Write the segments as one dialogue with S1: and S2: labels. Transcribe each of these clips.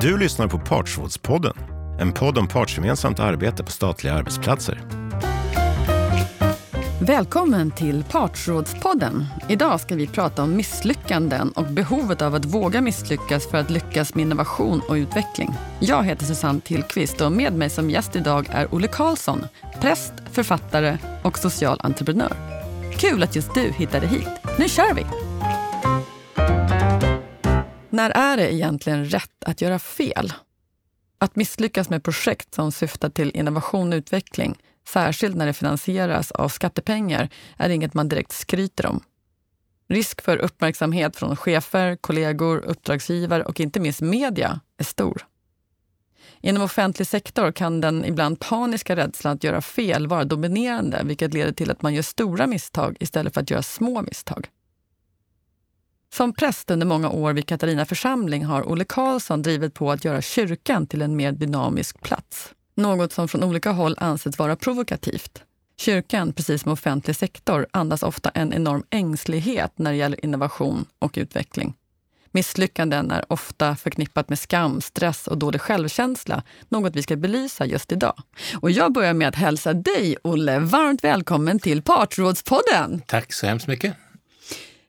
S1: Du lyssnar på Partsrådspodden, en podd om partsgemensamt arbete på statliga arbetsplatser.
S2: Välkommen till Partsrådspodden. Idag ska vi prata om misslyckanden och behovet av att våga misslyckas för att lyckas med innovation och utveckling. Jag heter Susanne Tillqvist och med mig som gäst idag är Olle Karlsson, präst, författare och social entreprenör. Kul att just du hittade hit. Nu kör vi! När är det egentligen rätt att göra fel? Att misslyckas med projekt som syftar till innovation och utveckling, särskilt när det finansieras av skattepengar, är inget man direkt skryter om. Risk för uppmärksamhet från chefer, kollegor, uppdragsgivare och inte minst media är stor. Inom offentlig sektor kan den ibland paniska rädslan att göra fel vara dominerande vilket leder till att man gör stora misstag istället för att göra små misstag. Som präst under många år vid Katarina församling har Olle Karlsson drivit på att göra kyrkan till en mer dynamisk plats. Något som från olika håll ansetts vara provokativt. Kyrkan, precis som offentlig sektor, andas ofta en enorm ängslighet när det gäller innovation och utveckling. Misslyckanden är ofta förknippat med skam, stress och dålig självkänsla, något vi ska belysa just idag. Och jag börjar med att hälsa dig, Olle, varmt välkommen till Partsrådspodden.
S3: Tack så hemskt mycket.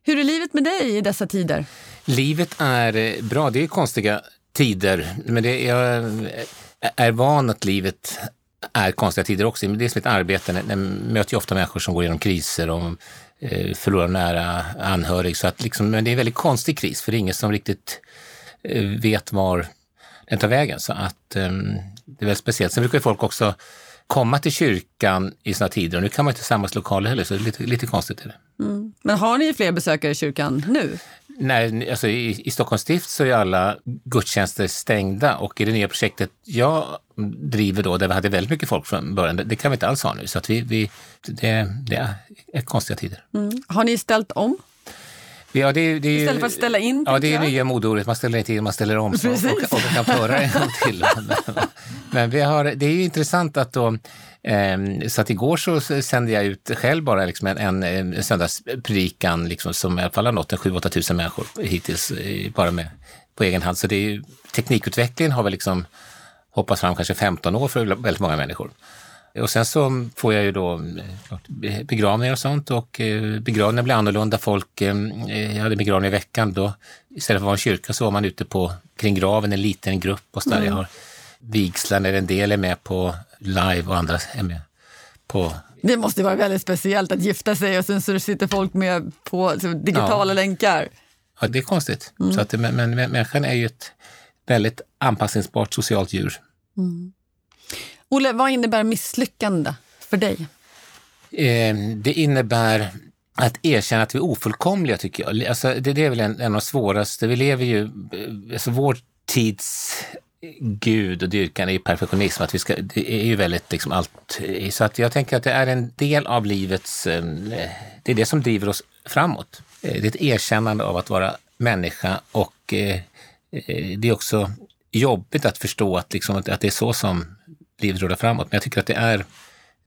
S2: Hur är livet med dig i dessa tider?
S3: Livet är eh, bra. Det är konstiga tider, men det, jag eh, är van att livet är konstiga tider också. Det är som ett arbete. Jag möter ju ofta människor som går igenom kriser och eh, förlorar nära anhörig. Så att liksom, men det är en väldigt konstig kris, för det är ingen som riktigt vet var den tar vägen. Så att ehm, det är väldigt speciellt. Sen brukar folk också komma till kyrkan i sådana tider och nu kan man inte samlas lokaler heller, så det är lite, lite konstigt. Är det.
S2: Mm. Men har ni fler besökare i kyrkan nu?
S3: Nej, alltså i, i Stockholms stift så är alla gudstjänster stängda och i det nya projektet jag driver då, där vi hade väldigt mycket folk från början, det, det kan vi inte alls ha nu. Så att vi, vi, det, det är konstiga tider.
S2: Mm. Har ni ställt om?
S3: Ja, det, det,
S2: Istället för att ställa in?
S3: Ja, det är nya modeordet. Man ställer inte in, man ställer om. Så, och, och kan föra en gång till. Men vi har, det är ju intressant att då ehm, så att igår så sände jag ut själv bara liksom en, en, en söndagspredikan liksom, som i alla fall har nått 7-8 tusen människor hittills bara med, på egen hand. Så det är ju, teknikutvecklingen har väl liksom hoppat fram kanske 15 år för väldigt många människor. Och sen så får jag ju då eh, begravningar och sånt och eh, begravningar blir annorlunda. Folk, eh, jag hade begravning i veckan då istället för att vara en kyrka så var man ute på kring graven, en liten grupp och så där. Mm. Jag har vigslar när en del är med på live och andra är med på
S2: det måste vara väldigt speciellt att gifta sig och sen så sitter folk med på digitala ja. länkar.
S3: Ja, det är konstigt. Mm. Så att, men, men människan är ju ett väldigt anpassningsbart socialt djur. Mm.
S2: Olle, vad innebär misslyckande för dig?
S3: Eh, det innebär att erkänna att vi är ofullkomliga, tycker jag. Alltså, det, det är väl en, en av de svåraste. Vi lever ju, eh, alltså vår tids gud och dyrkan är perfektionism. Att vi ska, det är ju väldigt liksom allt. Så att jag tänker att det är en del av livets, eh, det är det som driver oss framåt. Eh, det är ett erkännande av att vara människa och det är också jobbigt att förstå att, liksom, att det är så som livet rullar framåt. Men jag tycker att det är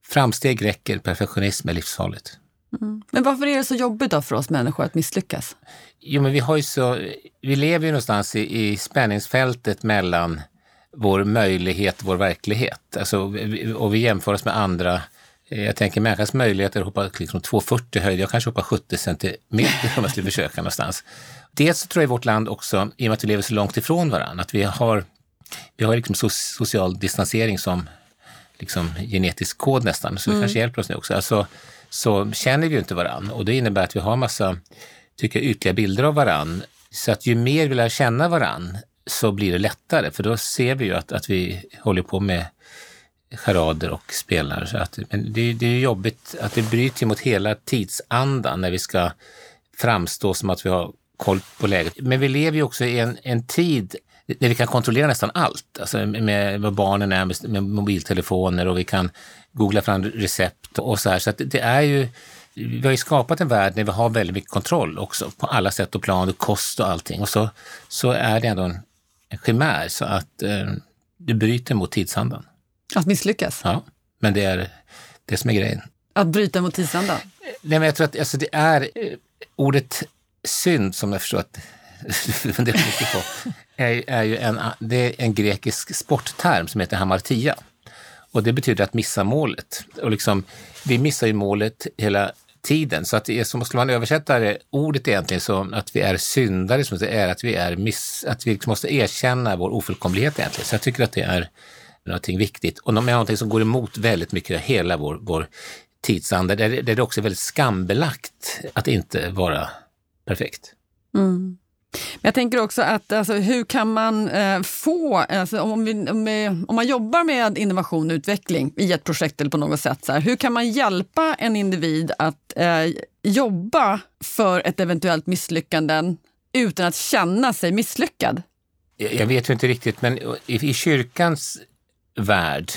S3: framsteg räcker, perfektionism är livsfarligt.
S2: Mm. Men varför är det så jobbigt då för oss människor att misslyckas?
S3: Jo, men vi har ju så, vi lever ju någonstans i, i spänningsfältet mellan vår möjlighet och vår verklighet. Alltså, och vi jämför oss med andra. Jag tänker människans möjligheter att hoppa liksom 2,40 höjd, jag kanske hoppar 70 centimeter om jag skulle försöka någonstans. Dels så tror jag i vårt land också, i och med att vi lever så långt ifrån varandra, att vi har vi har liksom social distansering som liksom genetisk kod nästan, så det mm. kanske hjälper oss nu också. Alltså, så känner vi ju inte varann och det innebär att vi har massa, tycker jag, ytliga bilder av varann. Så att ju mer vi lär känna varann så blir det lättare, för då ser vi ju att, att vi håller på med charader och spelar. Så att, men det, det är jobbigt att det bryter mot hela tidsandan när vi ska framstå som att vi har koll på läget. Men vi lever ju också i en, en tid där vi kan kontrollera nästan allt. Alltså med vad barnen är, med, med mobiltelefoner och vi kan googla fram recept och så här. Så det är ju, vi har ju skapat en värld där vi har väldigt mycket kontroll också på alla sätt och plan och kost och allting. Och så, så är det ändå en, en chimär så att eh, det bryter mot tidsandan.
S2: Att misslyckas?
S3: Ja, men det är det som är grejen.
S2: Att bryta mot tidsandan?
S3: Nej, men jag tror att alltså, det är eh, ordet synd som jag förstår att funderar mycket på, är, är ju en, det är en grekisk sportterm som heter hamartia. Och det betyder att missa målet. Och liksom, vi missar ju målet hela tiden. Så att det är som, skulle man översätta det, ordet egentligen som att vi är syndare, som det är att vi, är miss, att vi liksom måste erkänna vår ofullkomlighet egentligen. Så jag tycker att det är någonting viktigt och någonting som går emot väldigt mycket hela vår, vår tidsanda, där, där det också är väldigt skambelagt att inte vara perfekt.
S2: Mm. Jag tänker också att alltså, hur kan man eh, få, alltså, om, vi, om, vi, om, man jobbar med innovation och utveckling i ett projekt eller på något sätt, så här, hur kan man hjälpa en individ att eh, jobba för ett eventuellt misslyckande utan att känna sig misslyckad?
S3: Jag vet ju inte riktigt, men i, i kyrkans värld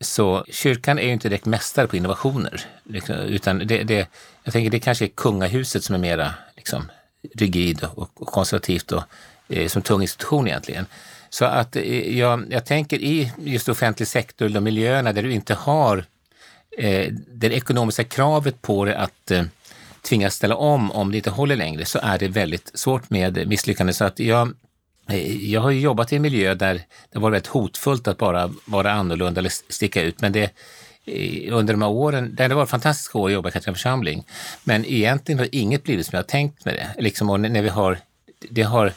S3: så kyrkan är ju inte direkt mästare på innovationer. Liksom, utan det, det, jag tänker det kanske är kungahuset som är mera liksom, rigid och konservativt och eh, som tung institution egentligen. Så att eh, jag, jag tänker i just offentlig sektor, de miljöerna där du inte har eh, det ekonomiska kravet på dig att eh, tvingas ställa om om det inte håller längre, så är det väldigt svårt med misslyckande. Så att jag, eh, jag har jobbat i en miljö där det var väldigt hotfullt att bara vara annorlunda eller sticka ut, men det under de här åren, det var fantastiska år att jobba i Katarina församling, men egentligen har inget blivit som jag har tänkt med det. Liksom, när vi har, det har,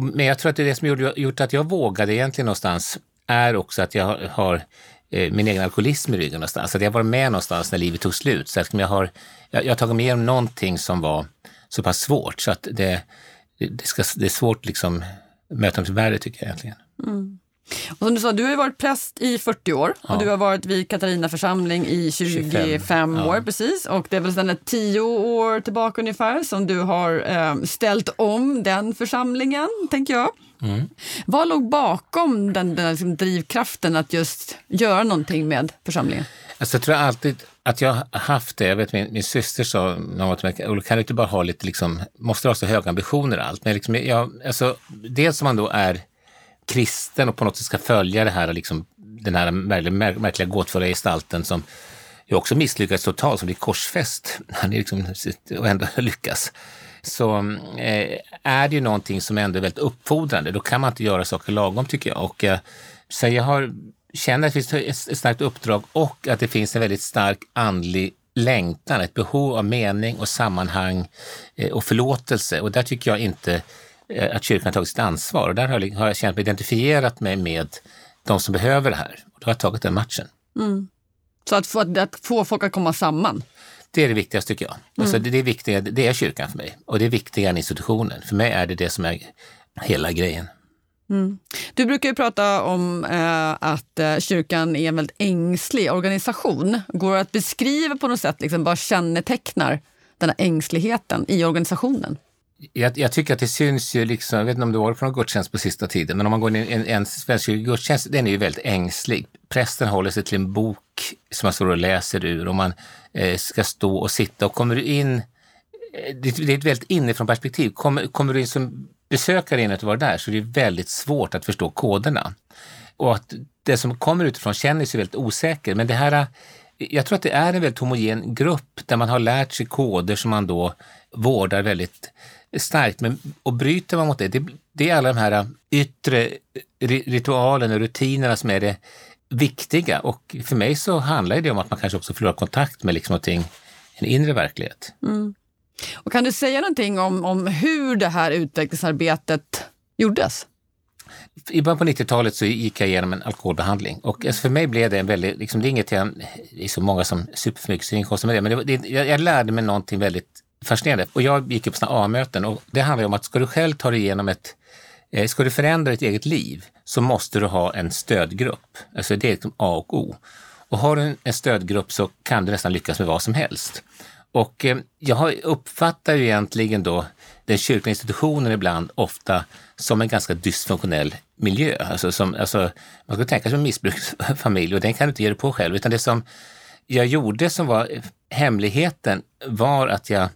S3: men jag tror att det är det som gjorde, gjort att jag vågade egentligen någonstans är också att jag har, har eh, min egen alkoholism i ryggen någonstans. Att jag var med någonstans när livet tog slut. Så att jag, har, jag, jag har tagit mig igenom någonting som var så pass svårt så att det, det, ska, det är svårt liksom möta dem till tycker jag egentligen. Mm.
S2: Och som du sa, du har varit präst i 40 år ja. och du har varit vid Katarina församling i 25, 25 år. Ja. precis. Och det är väl sedan 10 år tillbaka ungefär som du har eh, ställt om den församlingen, tänker jag. Mm. Vad låg bakom den, den liksom drivkraften att just göra någonting med församlingen?
S3: Alltså, jag tror alltid att jag har haft det. Jag vet min, min syster sa något till mig, kan du inte bara ha lite, liksom, måste du ha så höga ambitioner allt? Men liksom, jag, alltså, dels som man då är kristen och på något sätt ska följa det här, liksom, den här märkliga, märkliga gåtfulla gestalten som ju också misslyckats totalt, som blir korsfäst. Han liksom, och ändå lyckas. Så eh, är det ju någonting som ändå är väldigt uppfordrande. Då kan man inte göra saker lagom tycker jag. Och, eh, så jag har, känner att det finns ett starkt uppdrag och att det finns en väldigt stark andlig längtan, ett behov av mening och sammanhang eh, och förlåtelse. Och där tycker jag inte att kyrkan har tagit sitt ansvar. Och där har jag känt mig identifierat mig med de som behöver det här. Och då har jag tagit den matchen. Mm.
S2: Så att få, att få folk att komma samman?
S3: Det är det viktigaste tycker jag. Mm. Alltså det, det, är viktiga, det är kyrkan för mig och det är viktigare än institutionen. För mig är det det som är hela grejen.
S2: Mm. Du brukar ju prata om eh, att eh, kyrkan är en väldigt ängslig organisation. Går det att beskriva på något sätt, liksom, vad kännetecknar den här ängsligheten i organisationen?
S3: Jag, jag, tycker att det syns ju, liksom, jag vet inte om du varit på någon gudstjänst på sista tiden, men om man går in i en, en svensk gudstjänst, den är ju väldigt ängslig. Prästen håller sig till en bok som man står och läser ur och man eh, ska stå och sitta och kommer du in, eh, det, det är ett väldigt inifrån perspektiv. Kommer, kommer du in som besökare in att vara där så är det väldigt svårt att förstå koderna. Och att det som kommer utifrån känner sig väldigt osäker, men det här jag tror att det är en väldigt homogen grupp där man har lärt sig koder som man då vårdar väldigt starkt. Men, och bryter man mot det, det, det är alla de här yttre ritualerna och rutinerna som är det viktiga. Och för mig så handlar det om att man kanske också förlorar kontakt med liksom någonting, en inre verklighet. Mm.
S2: Och kan du säga någonting om, om hur det här utvecklingsarbetet gjordes?
S3: I början på 90-talet så gick jag igenom en alkoholbehandling och alltså för mig blev det en väldigt, liksom, det är inget jag, det är så många som super för mycket så inkomster med det, men det, det, jag, jag lärde mig någonting väldigt fascinerande. Och jag gick på sådana A-möten och det handlar om att ska du själv ta dig igenom ett eh, Ska du förändra ditt eget liv så måste du ha en stödgrupp. Alltså det är liksom A och O. Och har du en stödgrupp så kan du nästan lyckas med vad som helst. Och eh, jag uppfattar ju egentligen då den kyrkliga institutionen ibland ofta som en ganska dysfunktionell miljö. Alltså som, alltså, man ska tänka sig en missbruksfamilj och den kan du inte ge dig på själv. Utan det som jag gjorde som var eh, hemligheten var att jag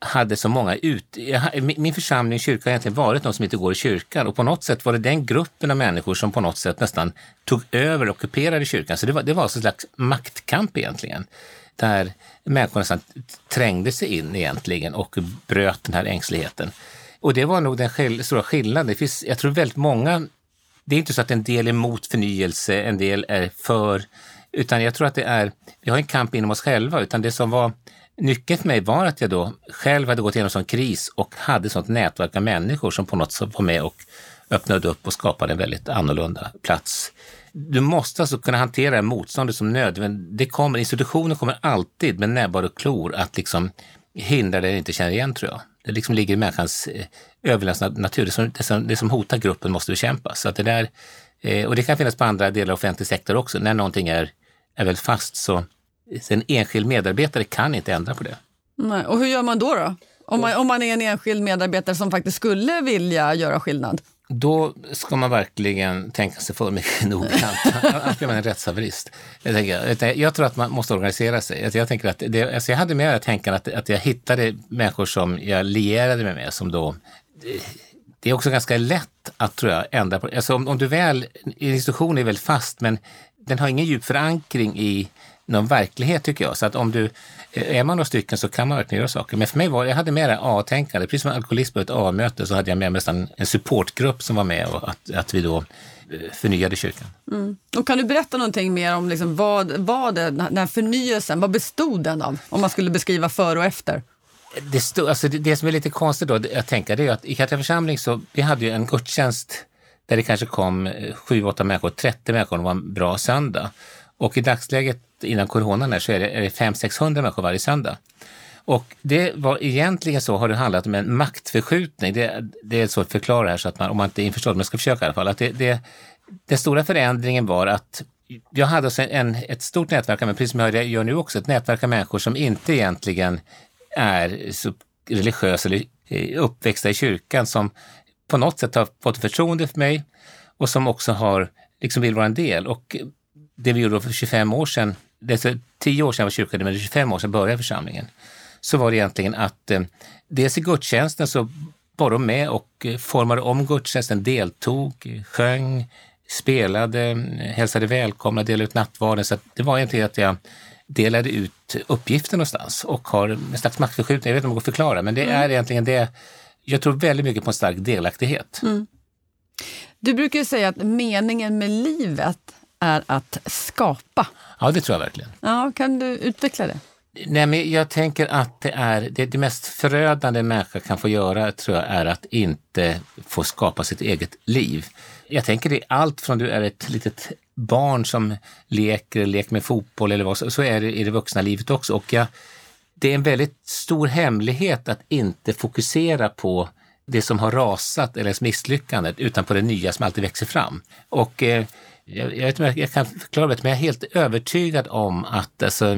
S3: hade så många ut... Min församling, kyrka, har egentligen varit de som inte går i kyrkan och på något sätt var det den gruppen av människor som på något sätt nästan tog över och ockuperade kyrkan. Så det var, det var en slags maktkamp egentligen, där människor nästan trängde sig in egentligen och bröt den här ängsligheten. Och det var nog den skill stora skillnaden. Det finns, jag tror väldigt många, det är inte så att en del är emot förnyelse, en del är för, utan jag tror att det är, vi har en kamp inom oss själva, utan det som var nyckeln för mig var att jag då själv hade gått igenom en sån kris och hade sånt nätverk av människor som på något sätt var med och öppnade upp och skapade en väldigt annorlunda plats. Du måste alltså kunna hantera motståndet som nödvändigt. Det kommer, institutioner kommer alltid med näbbar och klor att liksom hindra det inte känner igen tror jag. Det liksom ligger i människans eh, överlevnadsnatur. Det som, det, som, det som hotar gruppen måste bekämpas. Så att det där, eh, och det kan finnas på andra delar av offentlig sektor också. När någonting är, är väldigt fast så en enskild medarbetare kan inte ändra på det.
S2: Nej. Och hur gör man då? då? Om man, om man är en enskild medarbetare som faktiskt skulle vilja göra skillnad?
S3: Då ska man verkligen tänka sig för mycket noggrant. Annars blir man en rättshaverist. Jag, tänker, jag tror att man måste organisera sig. Jag, tänker att det, alltså jag hade mer tänkan att, att jag hittade människor som jag lierade mig med som då det är också ganska lätt att tror jag, ändra på alltså om, om du väl, en institution är väldigt fast men den har ingen djup förankring i någon verklighet tycker jag. Så att om du, eh, är man några stycken så kan man verkligen göra saker. Men för mig var jag hade mer A-tänkande. Precis som alkoholism på ett A-möte så hade jag med mig nästan en supportgrupp som var med och att, att vi då eh, förnyade kyrkan.
S2: Mm. Och kan du berätta någonting mer om liksom vad, vad det, den här förnyelsen, vad bestod den av? Om man skulle beskriva före och efter.
S3: Det, stod, alltså det, det som är lite konstigt då, jag tänker, det är att i Katja församling så vi hade ju en gudstjänst där det kanske kom 7-8 människor, 30 människor, det var en bra söndag. Och i dagsläget innan coronan är, så är det, är det 500-600 människor varje söndag. Och det var egentligen så har det handlat om en maktförskjutning. Det, det är så att förklara här så att man, om man inte är införstådd, men jag ska försöka i alla fall. Att det, det, den stora förändringen var att jag hade alltså en, ett stort nätverk, men precis som jag gör nu också, ett nätverk av människor som inte egentligen är så religiösa eller eh, uppväxta i kyrkan, som på något sätt har fått förtroende för mig och som också har, liksom vill vara en del. Och det vi gjorde för 25 år sedan, det är 10 år sedan var kyrkan, men 25 år sedan började församlingen, så var det egentligen att eh, dels i gudstjänsten så var de med och eh, formade om gudstjänsten, deltog, sjöng, spelade, hälsade välkomna, delade ut nattvarden. Så det var egentligen att jag delade ut uppgifter någonstans och har en slags maktförskjutning. Jag vet inte om jag går att förklara, men det mm. är egentligen det. Jag tror väldigt mycket på en stark delaktighet. Mm.
S2: Du brukar säga att meningen med livet är att skapa.
S3: Ja, det tror jag verkligen.
S2: Ja, kan du utveckla det?
S3: Nej, men jag tänker att det är det, det mest förödande en människa kan få göra tror jag är att inte få skapa sitt eget liv. Jag tänker det är allt från du är ett litet barn som leker, leker med fotboll eller vad, så är det i det vuxna livet också. Och jag, det är en väldigt stor hemlighet att inte fokusera på det som har rasat eller misslyckandet utan på det nya som alltid växer fram. Och eh, jag, jag, vet inte jag kan förklara det, men jag är helt övertygad om att alltså,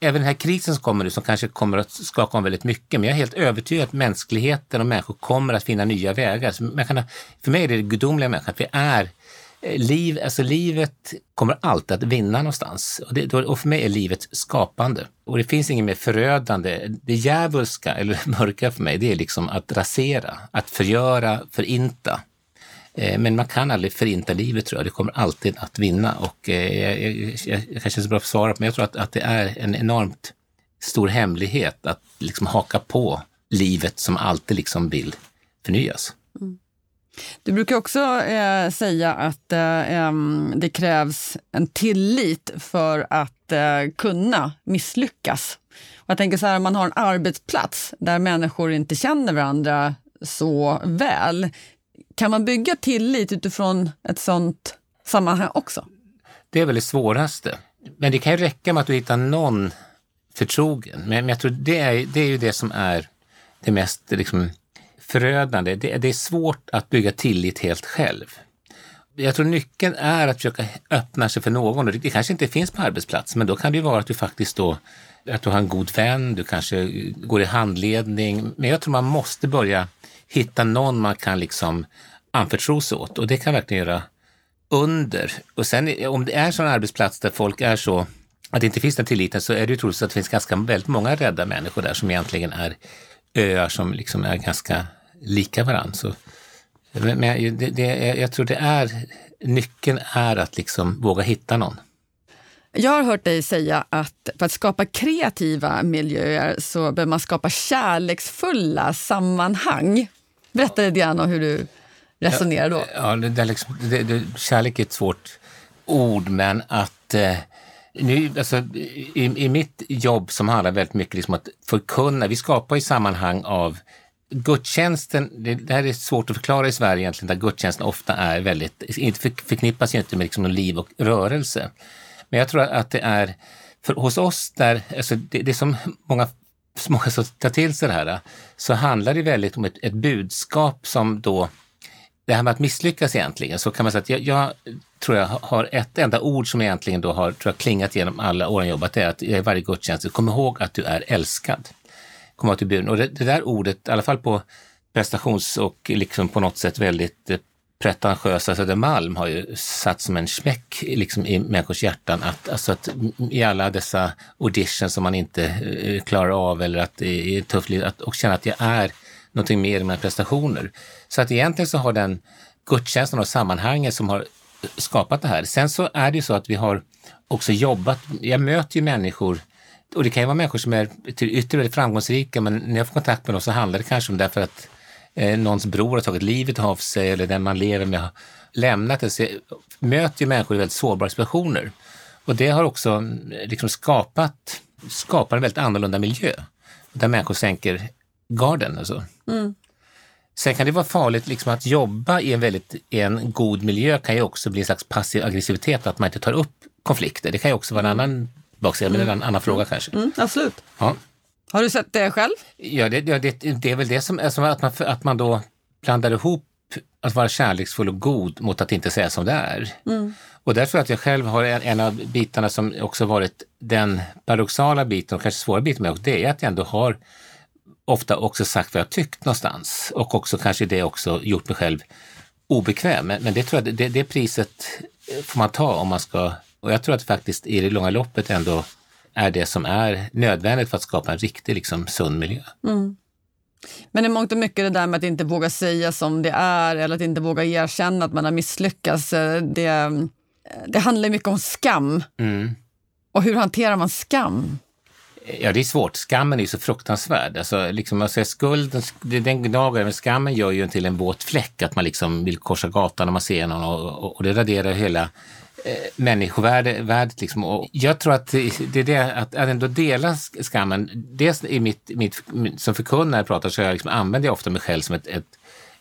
S3: även den här krisen som kommer nu, som kanske kommer att skaka om väldigt mycket, men jag är helt övertygad att mänskligheten och människor kommer att finna nya vägar. Så kan, för mig är det det gudomliga människan, att vi är eh, Liv, alltså livet kommer alltid att vinna någonstans. Och, det, och för mig är livet skapande. Och det finns inget mer förödande. Det djävulska, eller mörka för mig, det är liksom att rasera, att förgöra, förinta. Eh, men man kan aldrig förinta livet tror jag. Det kommer alltid att vinna och eh, jag, jag, jag, jag kanske inte är så bra på att svara, men jag tror att, att det är en enormt stor hemlighet att liksom haka på livet som alltid liksom vill förnyas. Mm.
S2: Du brukar också eh, säga att eh, det krävs en tillit för att eh, kunna misslyckas. Och jag tänker så här, om man har en arbetsplats där människor inte känner varandra så väl, kan man bygga tillit utifrån ett sånt sammanhang också?
S3: Det är väl det svåraste. Men det kan ju räcka med att du hittar någon förtrogen. Men, jag tror det är, det är ju det som är det mest liksom, förödande. Det, det är svårt att bygga tillit helt själv. Jag tror nyckeln är att försöka öppna sig för någon. Det kanske inte finns på arbetsplatsen, men då kan det ju vara att du faktiskt då att du har en god vän, du kanske går i handledning. Men jag tror man måste börja hitta någon man kan liksom anförtro sig åt och det kan verkligen göra under. Och sen om det är sån arbetsplats där folk är så att det inte finns den tilliten så är det ju troligt att det finns ganska väldigt många rädda människor där som egentligen är öar som liksom är ganska lika varandra. Så, men det, det, jag tror det är nyckeln är att liksom våga hitta någon.
S2: Jag har hört dig säga att för att skapa kreativa miljöer så behöver man skapa kärleksfulla sammanhang. Berätta lite grann om hur du resonerar då.
S3: Ja, det, det, liksom, det, det, kärlek är ett svårt ord, men att eh, nu, alltså, i, i, mitt jobb som handlar väldigt mycket liksom att förkunna, vi skapar i sammanhang av gudstjänsten, det, det, här är svårt att förklara i Sverige egentligen, där gudstjänsten ofta är väldigt, inte för, förknippas ju inte med liksom liv och rörelse. Men jag tror att det är, för hos oss där, alltså det, det är som många många som tar till sig det här, så handlar det väldigt om ett, ett budskap som då det här med att misslyckas egentligen, så kan man säga att jag, jag, tror jag har ett enda ord som egentligen då har tror jag, klingat genom alla åren jobbat, det är att i varje gudstjänst, kom ihåg att du är älskad komma till buden. Och det, det, där ordet, i alla fall på prestations och liksom på något sätt väldigt eh, pretentiösa Södermalm har ju satt som en smäck liksom i människors hjärtan att, alltså att i alla dessa auditions som man inte eh, klarar av eller att det är tufft liv, att, och känna att jag är någonting mer än mina prestationer. Så att egentligen så har den gudstjänsten och sammanhanget som har eh, skapat det här. Sen så är det ju så att vi har också jobbat, jag möter ju människor och det kan ju vara människor som är till yttre framgångsrika men när jag får kontakt med dem så handlar det kanske om därför att eh, någons bror har tagit livet av sig eller den man lever med har lämnat det. Så jag möter ju människor i väldigt sårbara situationer. Och det har också eh, liksom skapat, skapat en väldigt annorlunda miljö där människor sänker garden. Alltså. Mm. Sen kan det vara farligt liksom att jobba i en väldigt i en god miljö kan ju också bli en slags passiv aggressivitet, att man inte tar upp konflikter. Det kan ju också vara en annan baksida, men det är en annan fråga kanske.
S2: Mm, absolut.
S3: Ja.
S2: Har du sett det själv?
S3: Ja, det, det, det är väl det som, alltså att, man, att man då blandar ihop att vara kärleksfull och god mot att inte säga som det är. Mm. Och där tror jag att jag själv har en, en, av bitarna som också varit den paradoxala biten och kanske svåra biten med, och det är att jag ändå har ofta också sagt vad jag tyckt någonstans och också kanske det också gjort mig själv obekväm. Men, men det tror jag, det, det priset får man ta om man ska, och jag tror att faktiskt i det långa loppet ändå är det som är nödvändigt för att skapa en riktig liksom, sund miljö. Mm.
S2: Men i mångt och mycket det där med att inte våga säga som det är eller att inte våga erkänna att man har misslyckats, eh, det, det handlar mycket om skam. Mm. Och hur hanterar man skam?
S3: Ja, det är svårt. Skammen är så fruktansvärd. Alltså, liksom, alltså, skulden, den gnagar, men skammen gör ju en till en våt fläck, att man liksom vill korsa gatan när man ser någon och, och, och det raderar hela eh, Eh, människovärdet. Liksom. Och jag tror att det är det, att, att ändå dela skammen, dels i mitt, mitt, som förkunnare pratar så jag liksom, använder jag ofta mig själv som ett, ett,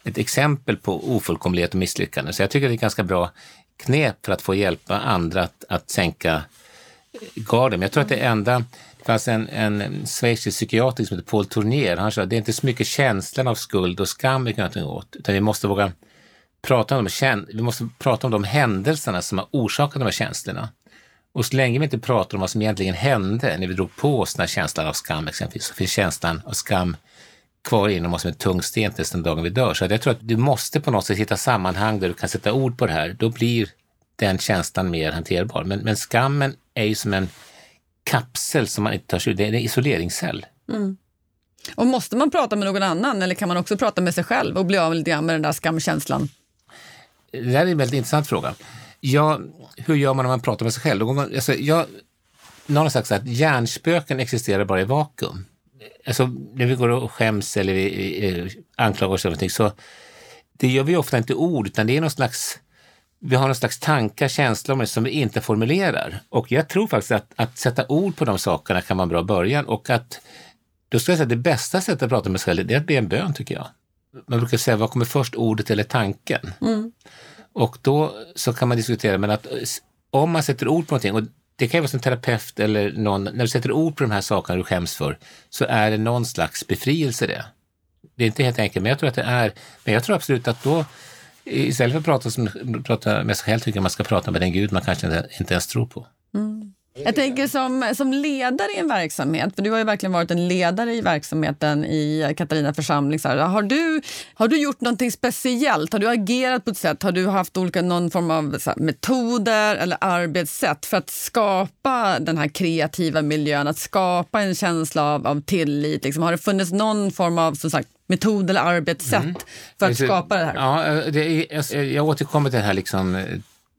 S3: ett exempel på ofullkomlighet och misslyckande. Så jag tycker det är ett ganska bra knep för att få hjälpa andra att, att sänka eh, garden. Men jag tror att det enda det fanns en, en schweizisk psykiater som heter Paul Tournier. Han sa att det är inte så mycket känslan av skuld och skam vi kan göra någonting åt, utan vi måste våga prata om, de, vi måste prata om de händelserna som har orsakat de här känslorna. Och så länge vi inte pratar om vad som egentligen hände när vi drog på oss den här känslan av skam exempelvis, så finns känslan av skam kvar inom oss som en tung sten tills den dagen vi dör. Så jag tror att du måste på något sätt hitta sammanhang där du kan sätta ord på det här. Då blir den känslan mer hanterbar. Men, men skammen är ju som en kapsel som man inte tar sig ur. Det är en isoleringscell. Mm.
S2: Och måste man prata med någon annan eller kan man också prata med sig själv och bli av lite grann med den där skamkänslan?
S3: Det här är en väldigt intressant fråga. Ja, hur gör man när man pratar med sig själv? Alltså, jag, någon har sagt att hjärnspöken existerar bara i vakuum. Alltså, när vi går och skäms eller vi, vi, anklagar oss för någonting så det gör vi ofta inte ord utan det är någon slags vi har någon slags tankar, känslor om det som vi inte formulerar. Och jag tror faktiskt att, att sätta ord på de sakerna kan vara en bra början och att då skulle jag säga att det bästa sättet att prata med sig själv det är att be en bön tycker jag. Man brukar säga, vad kommer först, ordet eller tanken? Mm. Och då så kan man diskutera, men att eh, om man sätter ord på någonting, och det kan ju vara som terapeut eller någon, när du sätter ord på de här sakerna du skäms för, så är det någon slags befrielse det. Det är inte helt enkelt, men jag tror att det är, men jag tror absolut att då Istället för att prata, som, prata med sig själv tycker jag man ska prata med den Gud man kanske inte ens tror på. Mm.
S2: Jag tänker som, som ledare i en verksamhet, för du har ju verkligen varit en ledare i verksamheten i Katarina församling. Så här, har, du, har du gjort någonting speciellt? Har du agerat på ett sätt? Har du haft olika, någon form av här, metoder eller arbetssätt för att skapa den här kreativa miljön, att skapa en känsla av, av tillit? Liksom, har det funnits någon form av som sagt, metod eller arbetssätt mm. för att alltså, skapa det här?
S3: Ja, det är, jag återkommer till det här liksom,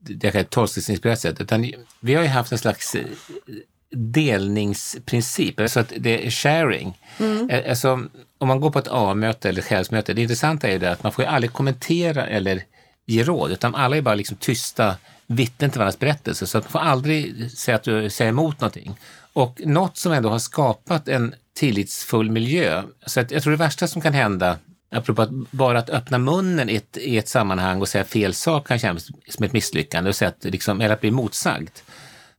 S3: det här tolvstegsinspirerat sätt. Utan vi har ju haft en slags delningsprincip, alltså att det är sharing. Mm. Alltså, om man går på ett A-möte eller ett själsmöte, det intressanta är ju det att man får ju aldrig kommentera eller ge råd, utan alla är bara liksom tysta vittnen till varandras berättelse, så att man får aldrig säga, att du säger emot någonting. Och något som ändå har skapat en tillitsfull miljö, så att jag tror det värsta som kan hända apropå att bara att öppna munnen i ett, i ett sammanhang och säga fel sak kan kännas som ett misslyckande, och säga att, liksom, eller att bli motsagd.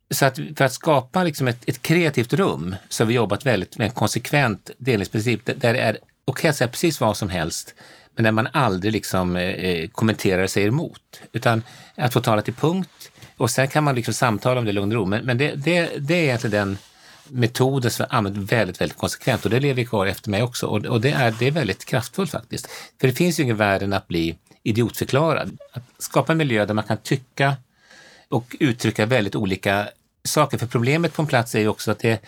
S3: Så att för att skapa liksom ett, ett kreativt rum så har vi jobbat väldigt med en konsekvent delningsprincip där det är okej okay att säga precis vad som helst, men där man aldrig liksom, eh, eh, kommenterar och säger emot. Utan att få tala till punkt och sen kan man liksom samtala om det i lugn och ro. Men, men det, det, det är egentligen den metoden som jag använt väldigt, väldigt konsekvent och det lever kvar efter mig också. Och, och, det, är, det är väldigt kraftfullt faktiskt. För det finns ju ingen värre än att bli idiotförklarad. Att skapa en miljö där man kan tycka och uttrycka väldigt olika saker. För problemet på en plats är ju också att det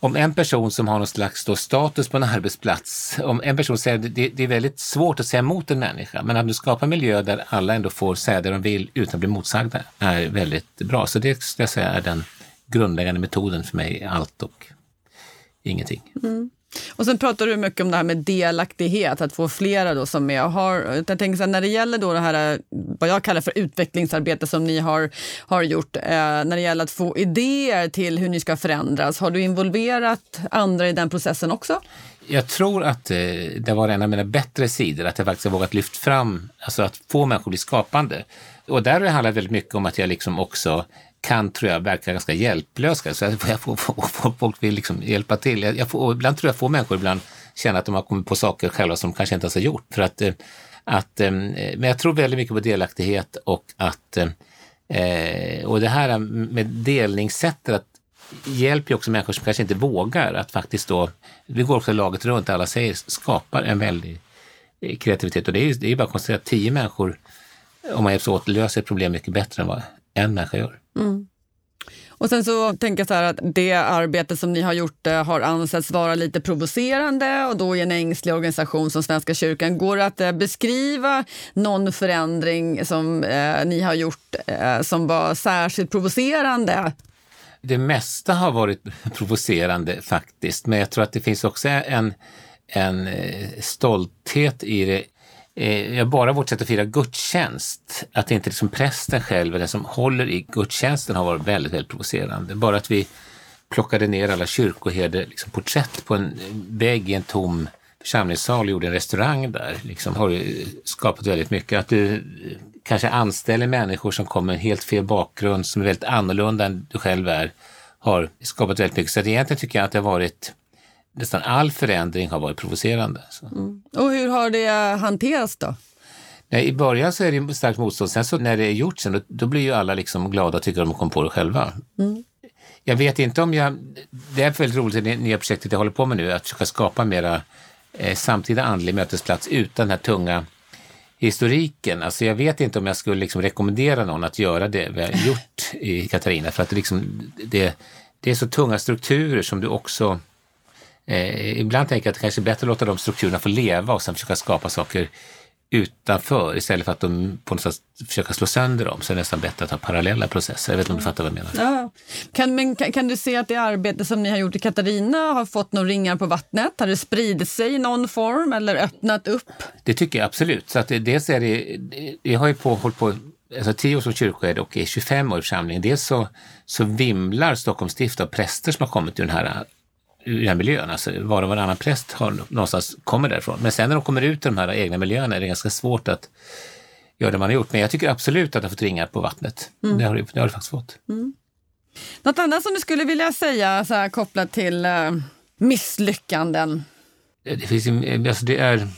S3: om en person som har någon slags då status på en arbetsplats, om en person säger att det, det, är väldigt svårt att säga emot en människa, men att du skapar en miljö där alla ändå får säga det de vill utan att bli motsagda är väldigt bra. Så det skulle jag säga är den grundläggande metoden för mig, allt och ingenting. Mm.
S2: Och sen pratar du mycket om det här med delaktighet, att få flera då som är har, jag tänker så här, när det gäller då det här, vad jag kallar för utvecklingsarbete som ni har, har gjort, eh, när det gäller att få idéer till hur ni ska förändras, har du involverat andra i den processen också?
S3: Jag tror att eh, det var en av mina bättre sidor, att jag faktiskt har vågat lyfta fram, alltså att få människor att bli skapande. Och där har det handlat väldigt mycket om att jag liksom också kan, tror jag, verka ganska hjälplös. Så jag får, får, folk vill liksom hjälpa till. Jag, jag får, ibland tror jag får människor ibland känna att de har kommit på saker själva som de kanske inte ens har gjort. För att, eh, att, eh, men jag tror väldigt mycket på delaktighet och att eh, och det här med delningssättet att hjälper också människor som kanske inte vågar att faktiskt då, vi går också laget runt, alla säger, skapar en väldig kreativitet. Och det är, det är bara att konstatera att tio människor, om man hjälps åt, löser ett problem mycket bättre än vad en människa gör. Mm.
S2: Och sen så tänker jag så här att det arbete som ni har gjort eh, har ansetts vara lite provocerande och då i en ängslig organisation som Svenska kyrkan. Går det att eh, beskriva någon förändring som eh, ni har gjort eh, som var särskilt provocerande?
S3: Det mesta har varit provocerande faktiskt, men jag tror att det finns också en, en eh, stolthet i det eh, bara vårt sätt att fira gudstjänst, att inte liksom prästen själv är den som håller i gudstjänsten har varit väldigt, väldigt provocerande. Bara att vi plockade ner alla kyrkoherde liksom porträtt på en vägg i en tom församlingssal och gjorde en restaurang där, liksom har skapat väldigt mycket. Att du eh, kanske anställer människor som kommer med helt fel bakgrund, som är väldigt annorlunda än du själv är, har skapat väldigt mycket. Så egentligen tycker jag att det har varit nästan all förändring har varit provocerande. Mm.
S2: Och hur har det hanterats då?
S3: Nej, I början så är det starkt motstånd. Sen så när det är gjort sen, då, då blir ju alla liksom glada och tycker att de kom på det själva. Mm. Jag vet inte om jag... Det är väldigt roligt, det nya projektet jag håller på med nu, att försöka skapa mera eh, samtida andlig mötesplats utan den här tunga historiken. Alltså jag vet inte om jag skulle liksom rekommendera någon att göra det vi har gjort i Katarina, för att det, liksom, det, det är så tunga strukturer som du också Eh, ibland tänker jag att det kanske är bättre att låta de strukturerna få leva och sen försöka skapa saker utanför istället för att de på något sätt försöka slå sönder dem. Så är det nästan bättre att ha parallella processer. Jag vet inte om du fattar vad jag menar.
S2: Ja. Kan, men, kan, kan, du se att det arbete som ni har gjort i Katarina har fått några ringar på vattnet? Har det spridit sig i någon form eller öppnat upp?
S3: Det tycker jag absolut. Så att det, dels är det, jag har ju på, hållit på alltså 10 år som kyrkoherde och är 25 år i församlingen. Dels så, så vimlar Stockholms stift av präster som har kommit ur den här ur den miljön. Alltså var och varannan präst har, någonstans kommer därifrån. Men sen när de kommer ut i de här egna miljöerna är det ganska svårt att göra det man har gjort. Men jag tycker absolut att har fått ringar på vattnet. Mm. Det, har, det har det faktiskt fått. Mm.
S2: Något annat som du skulle vilja säga så här, kopplat till uh, misslyckanden?
S3: Det, finns, alltså det, är,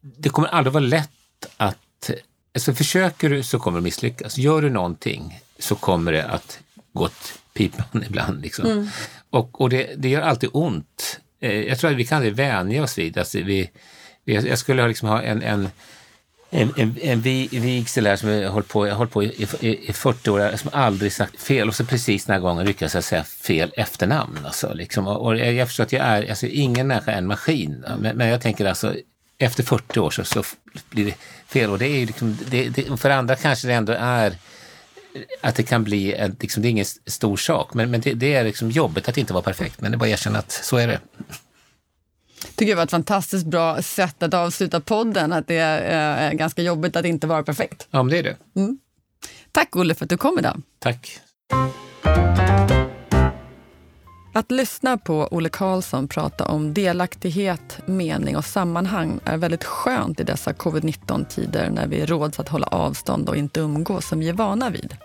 S3: det kommer aldrig vara lätt att... Alltså försöker du så kommer du misslyckas. Gör du någonting så kommer det att gå åt pipan ibland. Liksom. Mm. Och, och det, det gör alltid ont. Eh, jag tror att vi kan aldrig vänja oss vid alltså vi, jag skulle liksom ha en, en en, en, en vigsel här som jag hållit på, jag hållit på i, i, i 40 år, som aldrig sagt fel och så precis den här gången lyckas jag säga fel efternamn. Alltså, liksom. och, och jag förstår att jag är, alltså, ingen människa är en maskin, men, men jag tänker alltså efter 40 år så, så blir det fel och det är liksom, det, det, för andra kanske det ändå är att det kan bli, en, liksom, det är ingen stor sak, men, men det, det, är liksom jobbigt att inte vara perfekt. Men det är bara att erkänna att så är det.
S2: tycker jag var ett fantastiskt bra sätt att avsluta podden, att det är eh, ganska jobbigt att inte vara perfekt.
S3: Ja, men det är det.
S2: Mm. Tack Olle för att du kom idag.
S3: Tack.
S2: Att lyssna på Olle Karlsson prata om delaktighet, mening och sammanhang är väldigt skönt i dessa covid-19-tider när vi råds att hålla avstånd och inte umgås som vi är vana vid.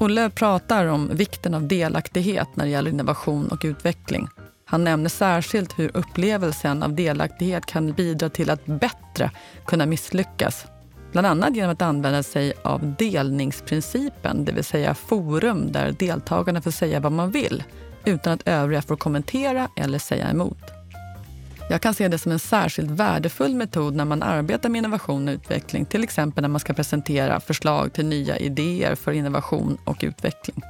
S2: Olle pratar om vikten av delaktighet när det gäller innovation och utveckling. Han nämner särskilt hur upplevelsen av delaktighet kan bidra till att bättre kunna misslyckas. Bland annat genom att använda sig av delningsprincipen, det vill säga forum där deltagarna får säga vad man vill utan att övriga får kommentera eller säga emot. Jag kan se det som en särskilt värdefull metod när man arbetar med innovation och utveckling, till exempel när man ska presentera förslag till nya idéer för innovation och utveckling.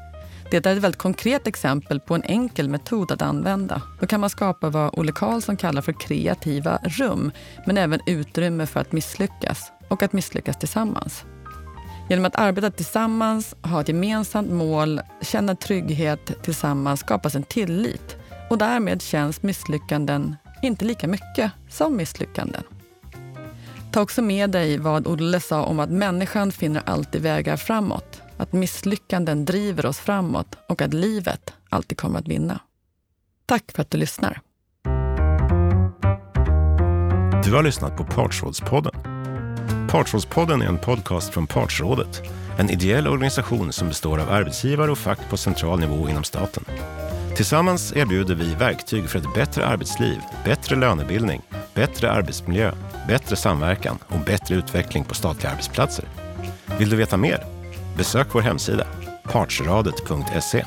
S2: Det är ett väldigt konkret exempel på en enkel metod att använda. Då kan man skapa vad Olle Karlsson kallar för kreativa rum, men även utrymme för att misslyckas och att misslyckas tillsammans. Genom att arbeta tillsammans, ha ett gemensamt mål, känna trygghet tillsammans skapas en tillit och därmed känns misslyckanden inte lika mycket som misslyckanden. Ta också med dig vad Olle sa om att människan finner alltid vägar framåt, att misslyckanden driver oss framåt och att livet alltid kommer att vinna. Tack för att du lyssnar.
S1: Du har lyssnat på Partsrådspodden Partsrådspodden är en podcast från Partsrådet, en ideell organisation som består av arbetsgivare och fack på central nivå inom staten. Tillsammans erbjuder vi verktyg för ett bättre arbetsliv, bättre lönebildning, bättre arbetsmiljö, bättre samverkan och bättre utveckling på statliga arbetsplatser. Vill du veta mer? Besök vår hemsida, partsradet.se.